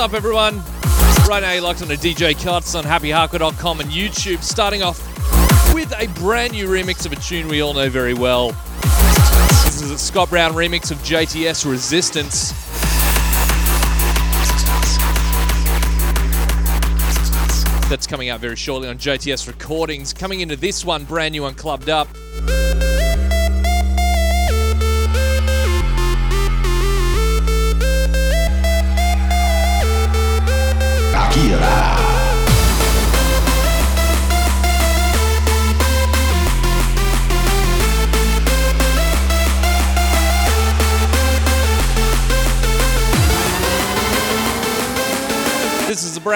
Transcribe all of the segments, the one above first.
up, everyone? Right now, you're locked on a DJ Cuts on happyhardcore.com and YouTube, starting off with a brand new remix of a tune we all know very well. This is a Scott Brown remix of JTS Resistance. That's coming out very shortly on JTS Recordings. Coming into this one, brand new and Clubbed Up.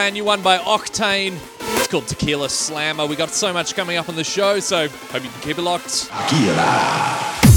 Brand new one by Octane. It's called Tequila Slammer. We got so much coming up on the show, so hope you can keep it locked. Tequila.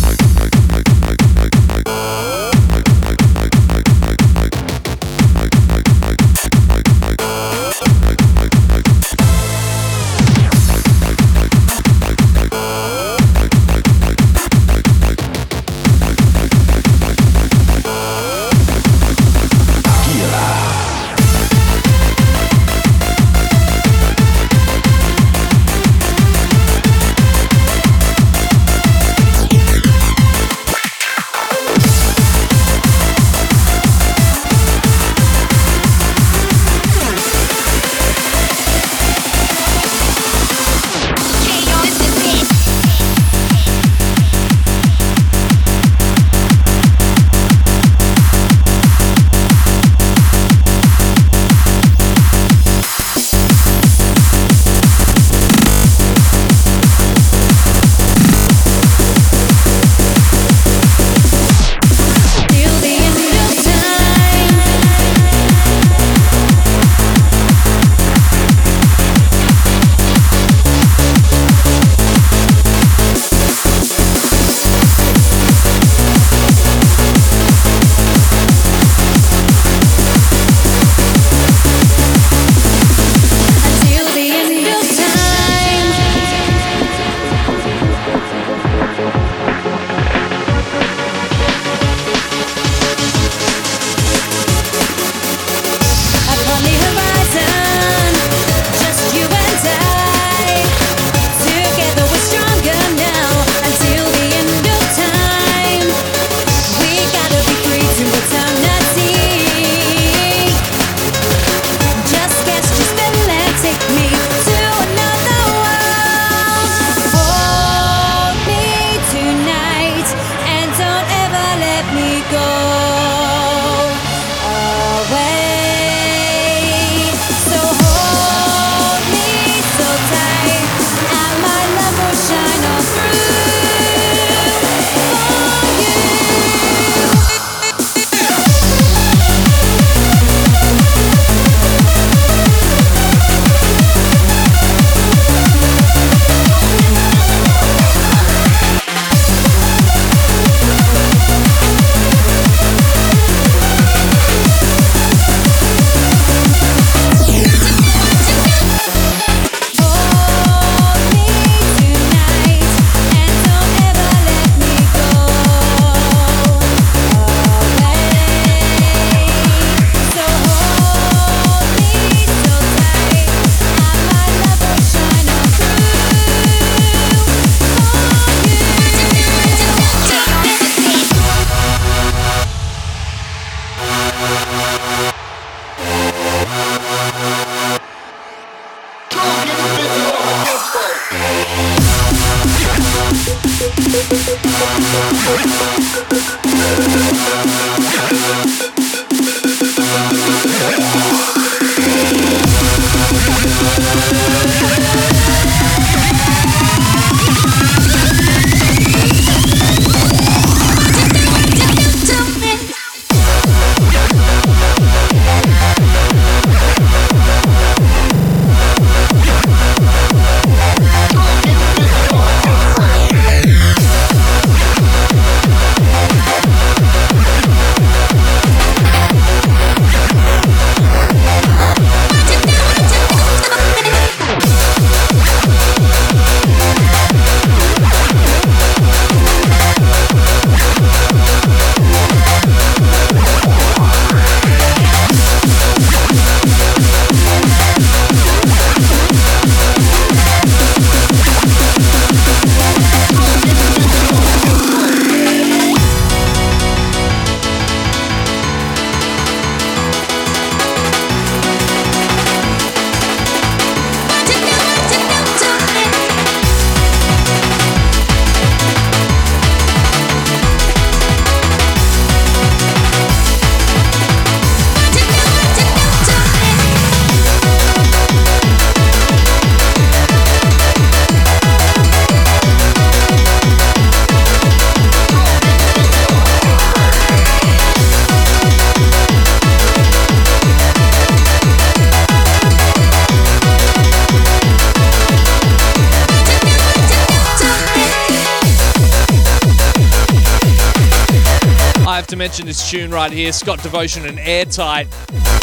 Mention this tune right here, Scott Devotion and Airtight.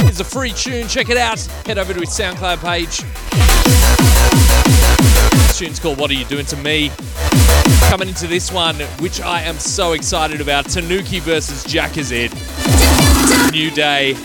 It's a free tune, check it out. Head over to his SoundCloud page. This tune's called What Are You Doing to Me? Coming into this one, which I am so excited about Tanuki versus Jackazed. New day.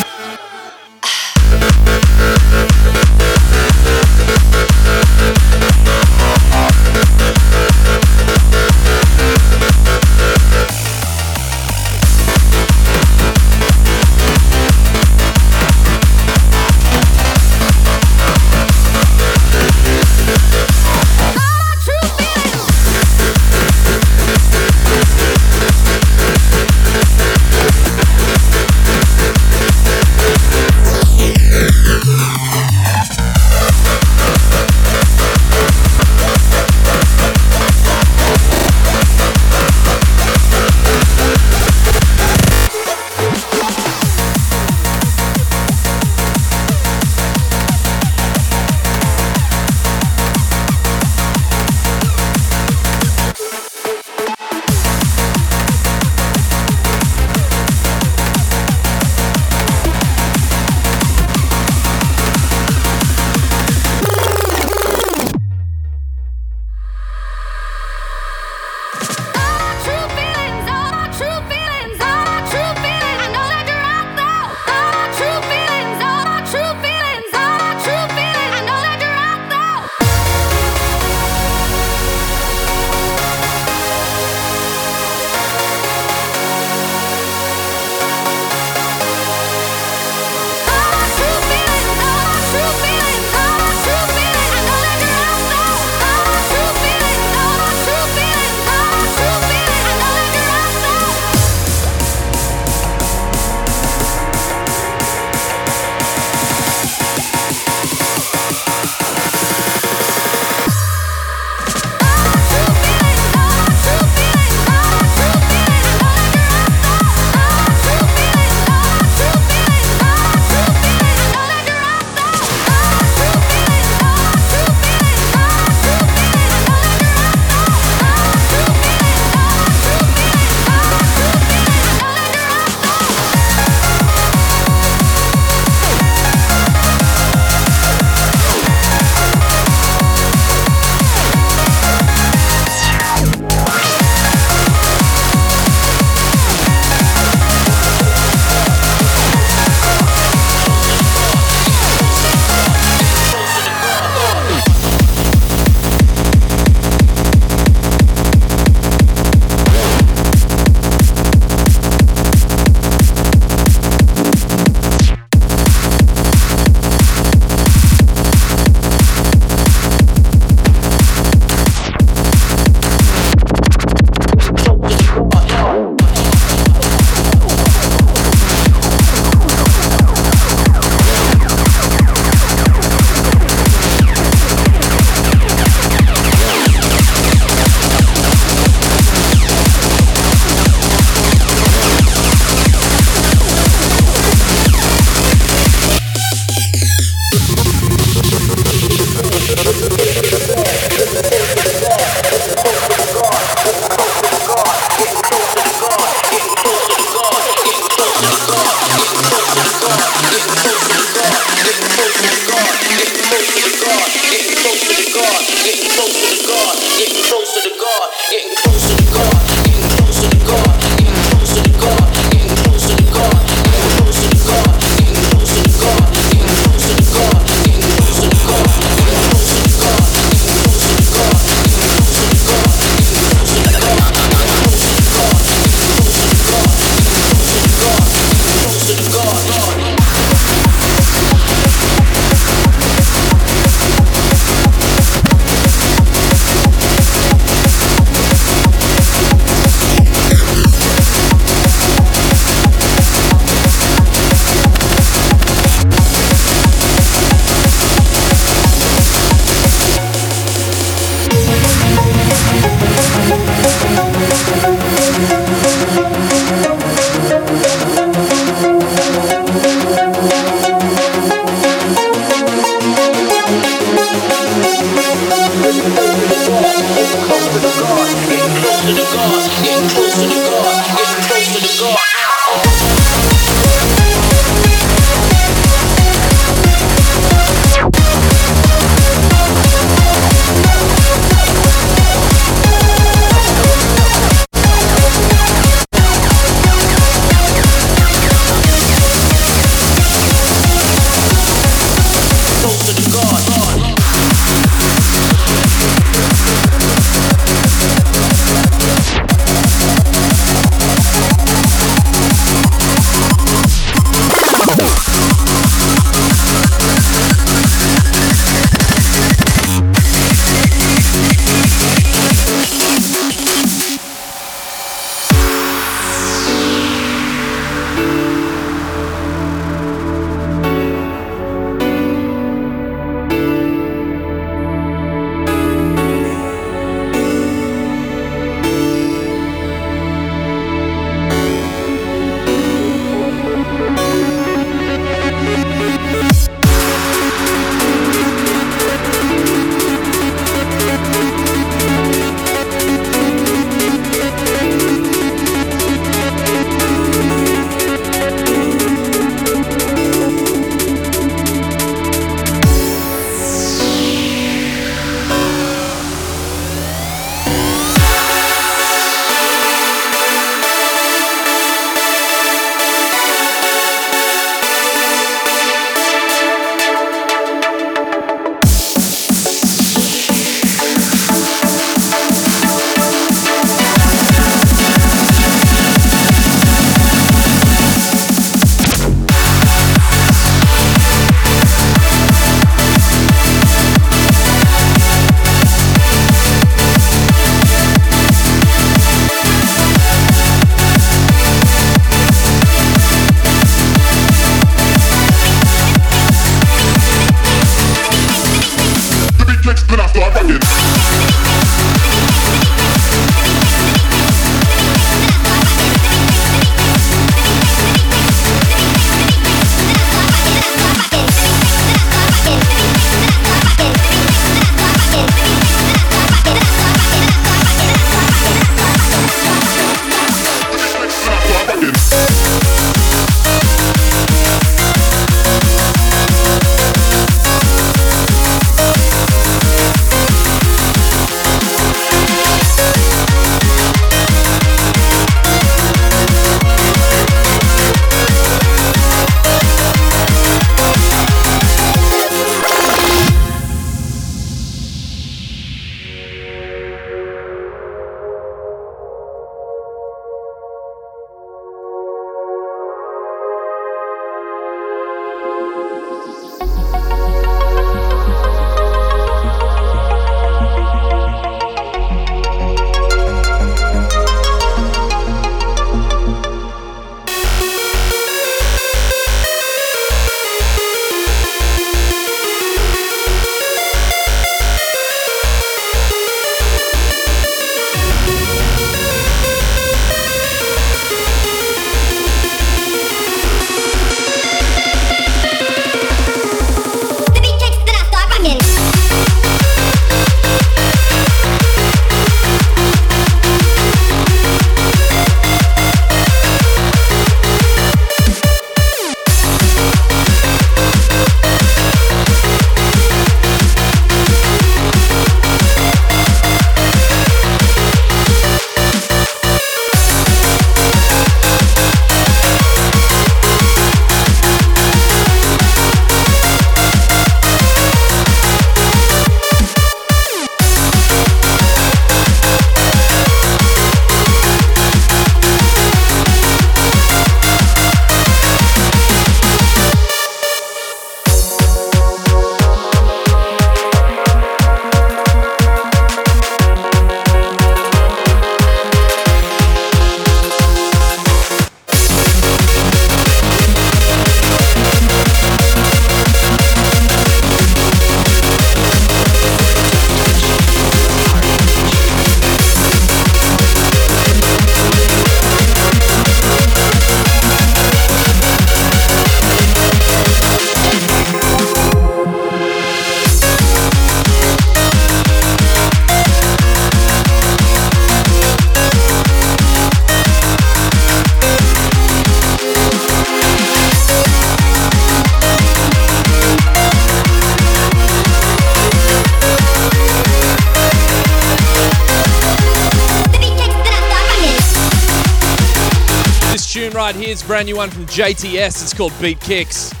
JTS. It's called Beat Kicks. And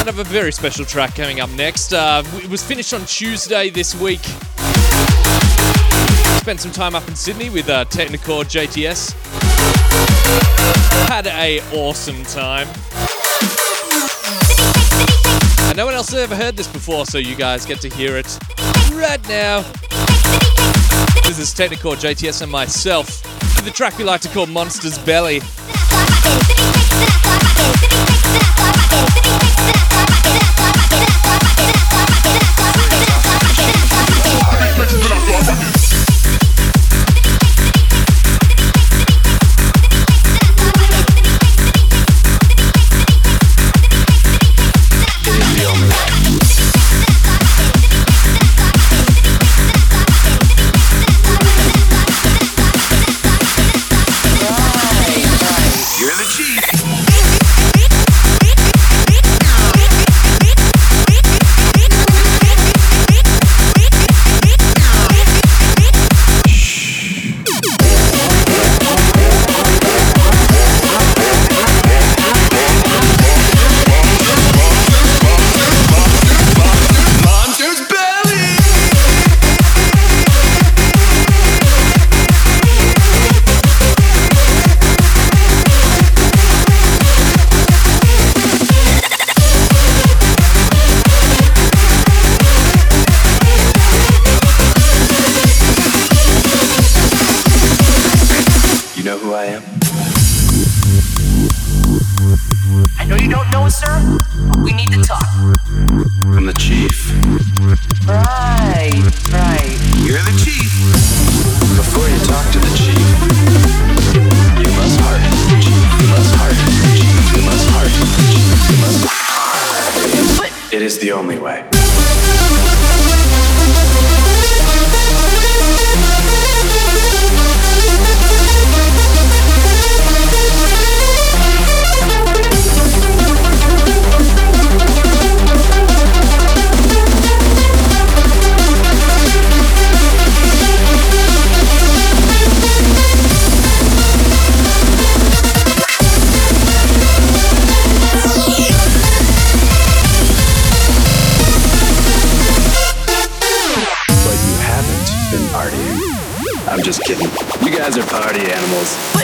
I have a very special track coming up next. Uh, it was finished on Tuesday this week. Spent some time up in Sydney with uh, Technikore JTS. Had a awesome time. And no one else has ever heard this before, so you guys get to hear it right now. This is Technikore JTS and myself the track we like to call Monster's Belly. guys are party animals.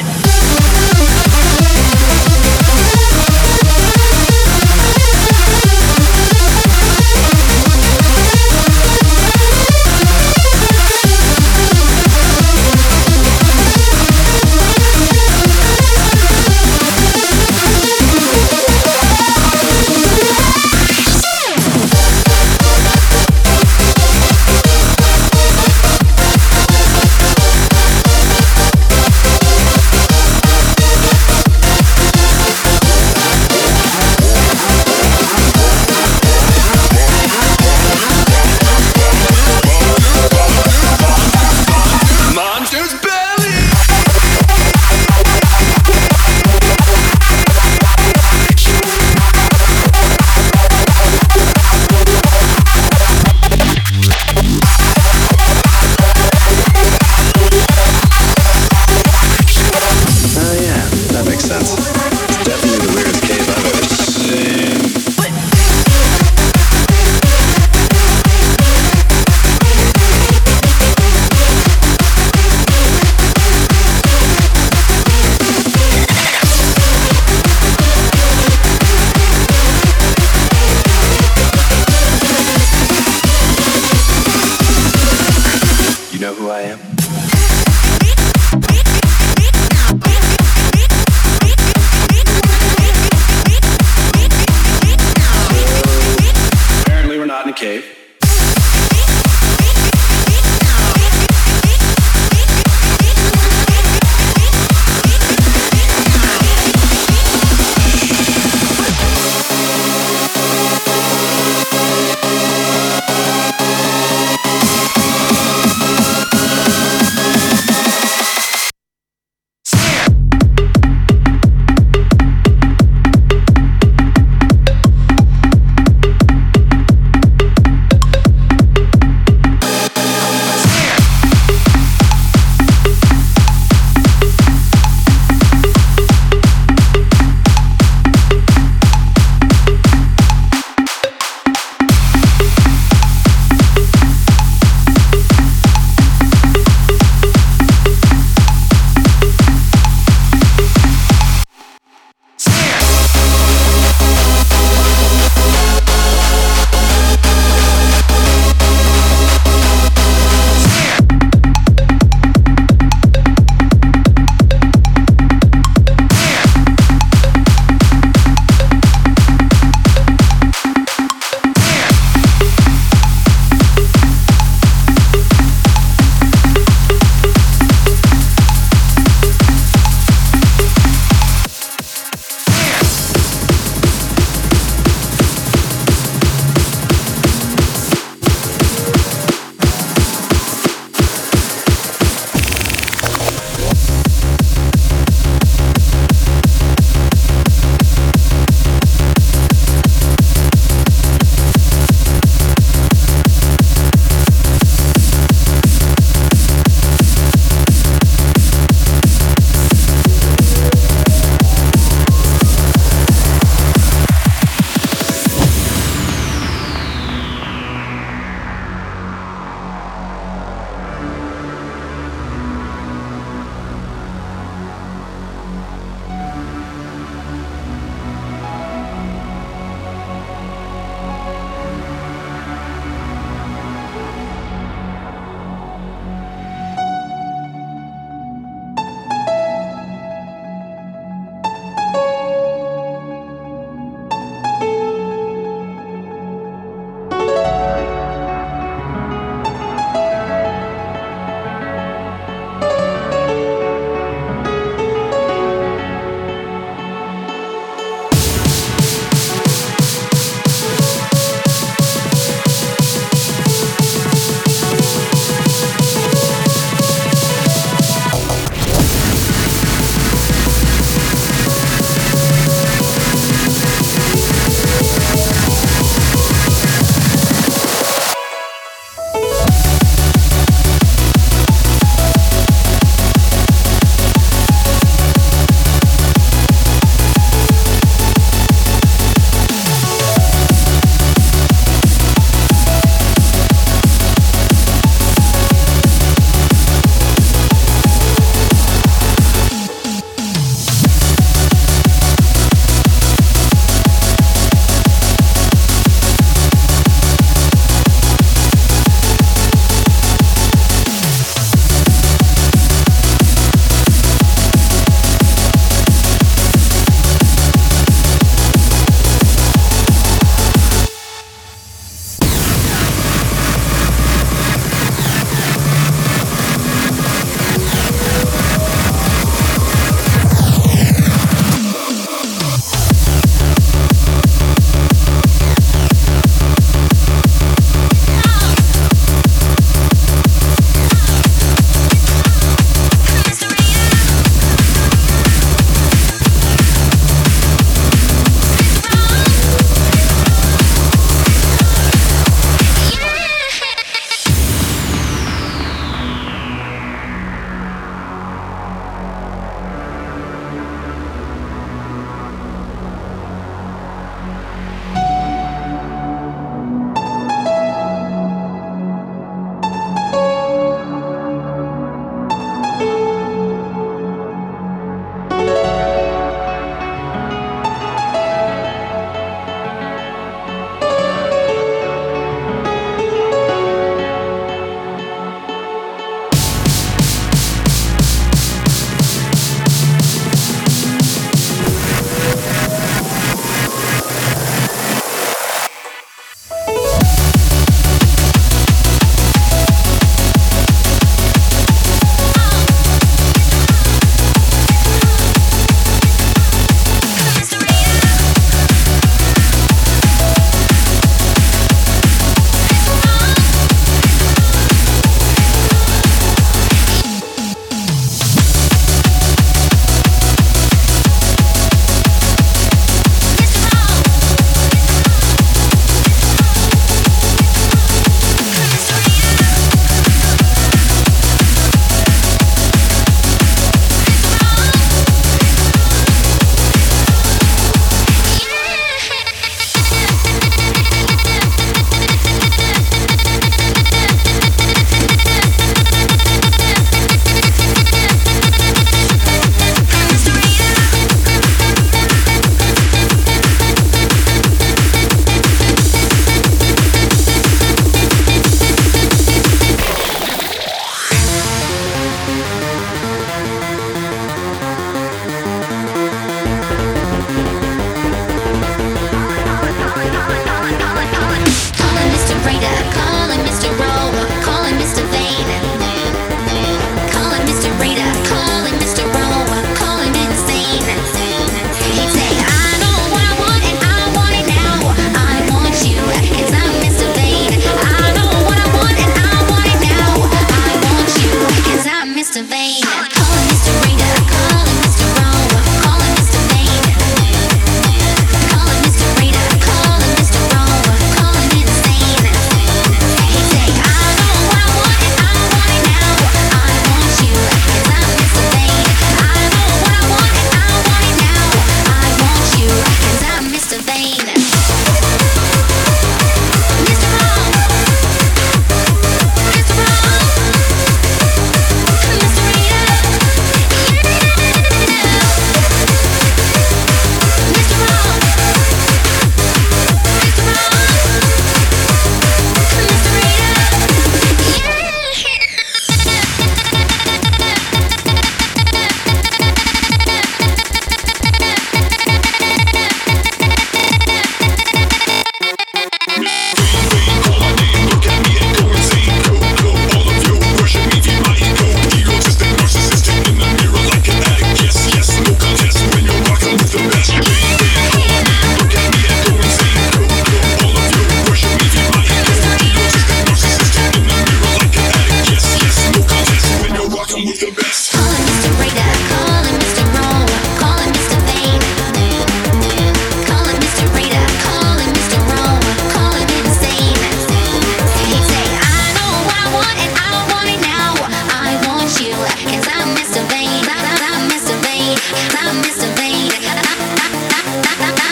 I'm Mr. Vain.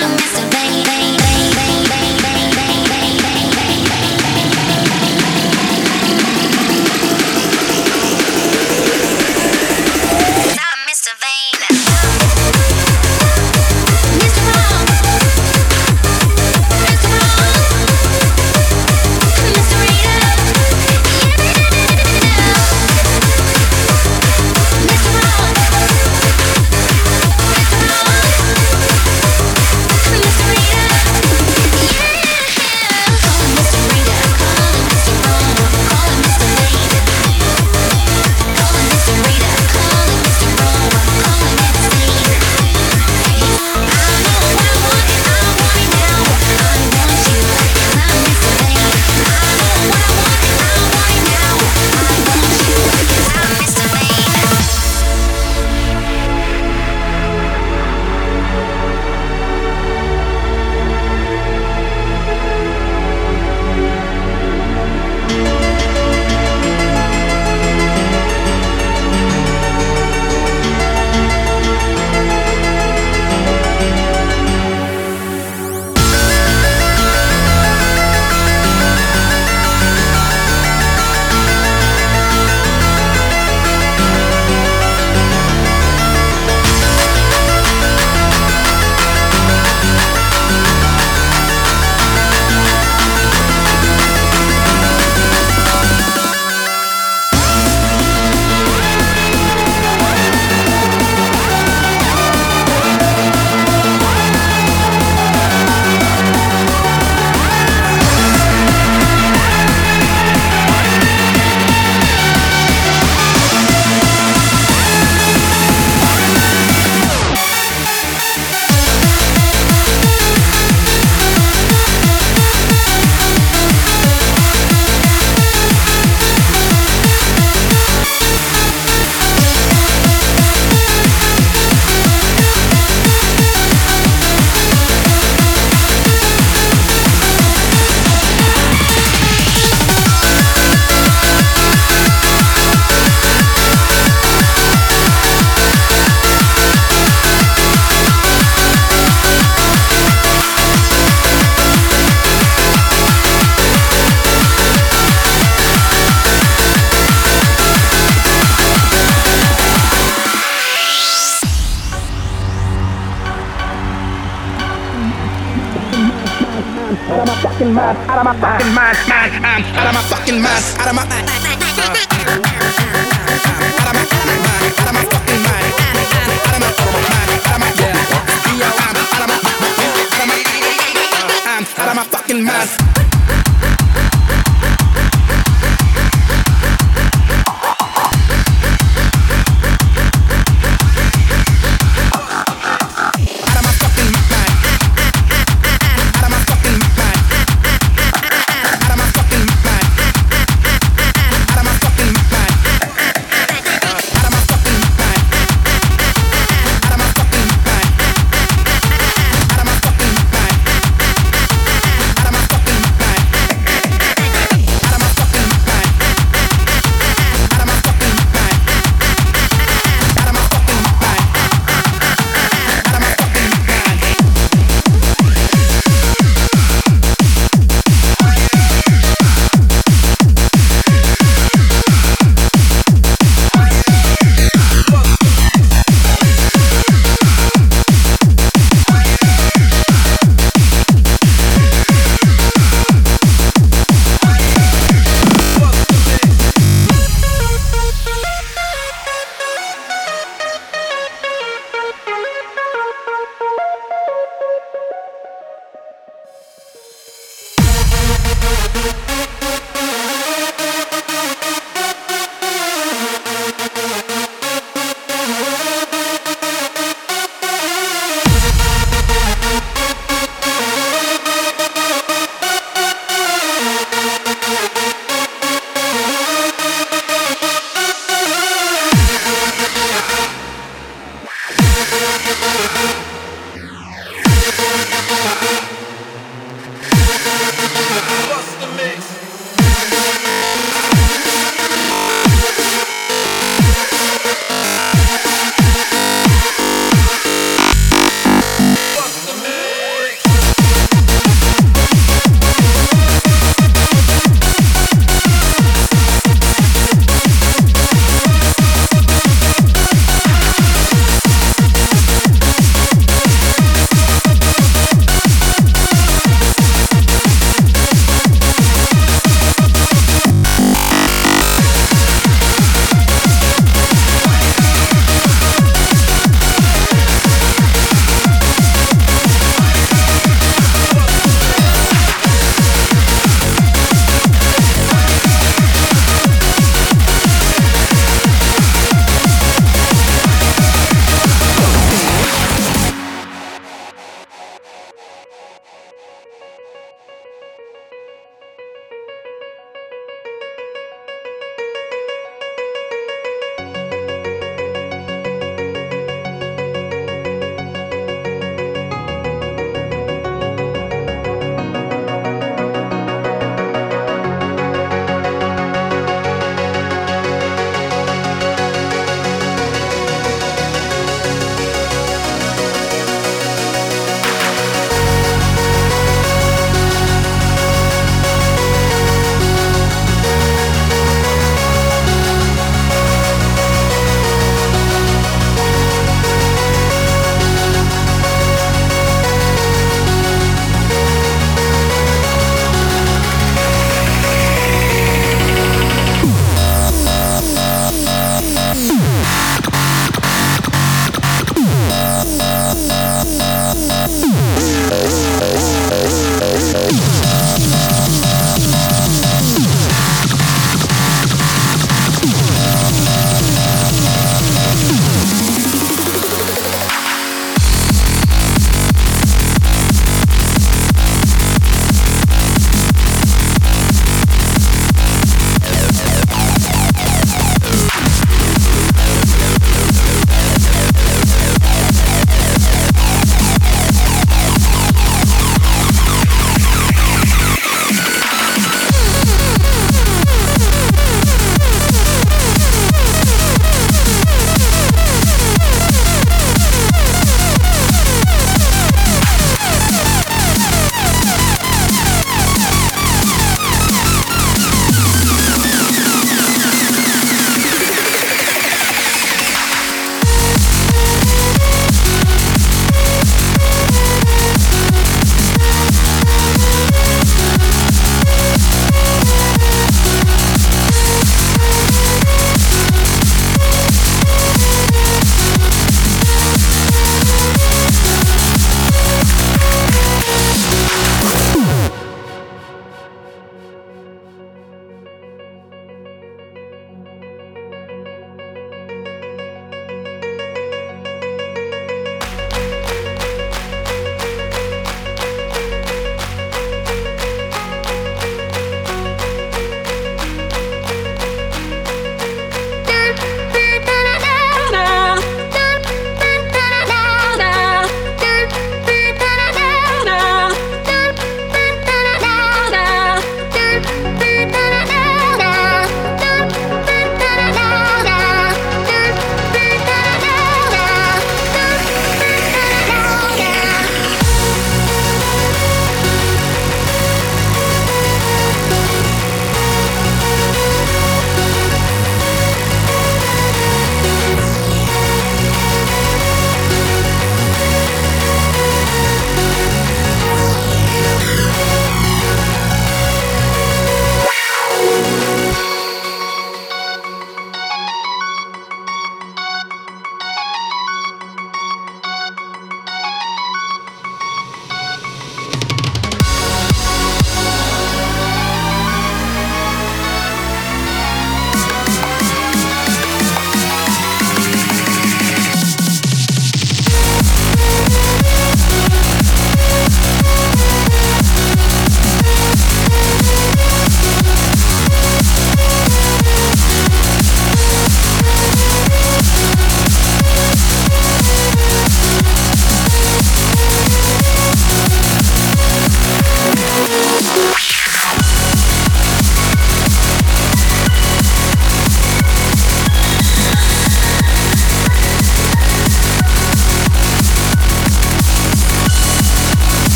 I'm Mr. Vain.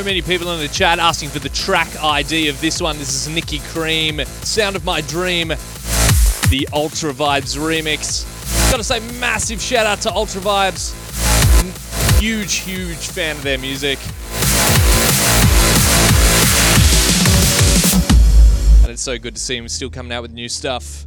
So many people in the chat asking for the track ID of this one. This is Nikki Cream, Sound of My Dream, the Ultra Vibes remix. Gotta say, massive shout out to Ultra Vibes. Huge, huge fan of their music. And it's so good to see him still coming out with new stuff.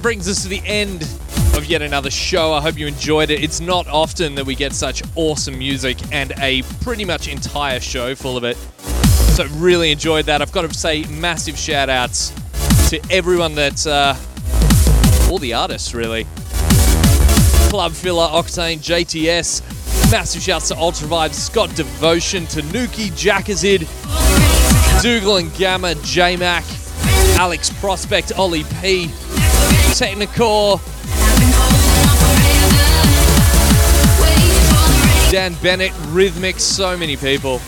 That brings us to the end of yet another show. I hope you enjoyed it. It's not often that we get such awesome music and a pretty much entire show full of it. So, really enjoyed that. I've got to say, massive shout outs to everyone that, uh, all the artists really. Club Filler, Octane, JTS, massive shouts to Ultra Vibes, Scott Devotion, Tanuki, Jakazid, Dougal and Gammer, J Mac, Alex Prospect, Ollie P, Technikore. Dan Bennett, Rhythmic, so many people.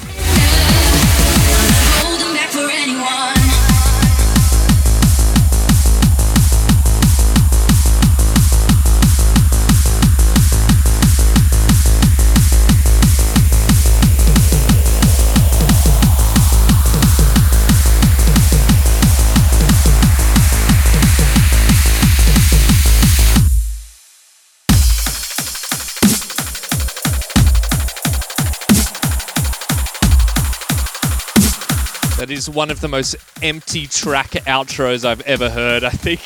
Is one of the most empty track outros I've ever heard, I think.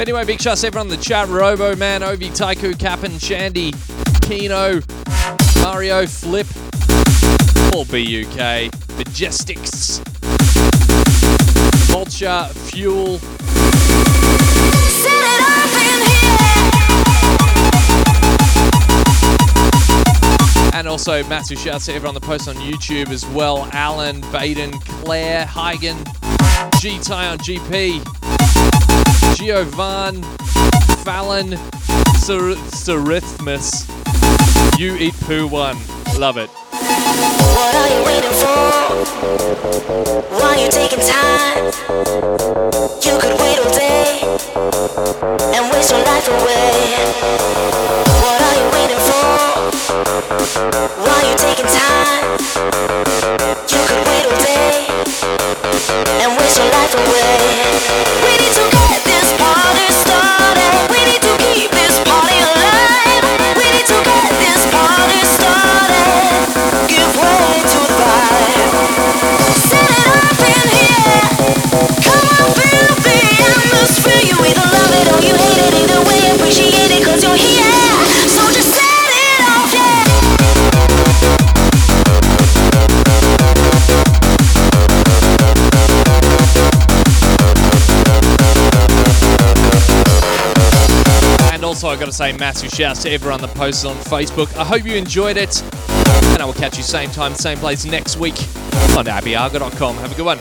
Anyway, big shouts everyone in the chat. Robo Man, Ovi, Taiku, Cap'n, Shandy, Kino, Mario, Flip, Paul BUK, Majestics, Vulture, Fuel. And also massive shouts to everyone that posts on YouTube as well. Alan, Baden, Claire, Hagen, G Ty on GP, Giovan, Fallon, Cerithmus. You eat poo one. Love it. What are you waiting for? Why are you taking time? You could wait all day and waste your life away. What are you waiting for? Why are you taking time? To say massive shouts to everyone that posted on Facebook. I hope you enjoyed it. And I will catch you same time, same place next week on abbyarga.com. Have a good one.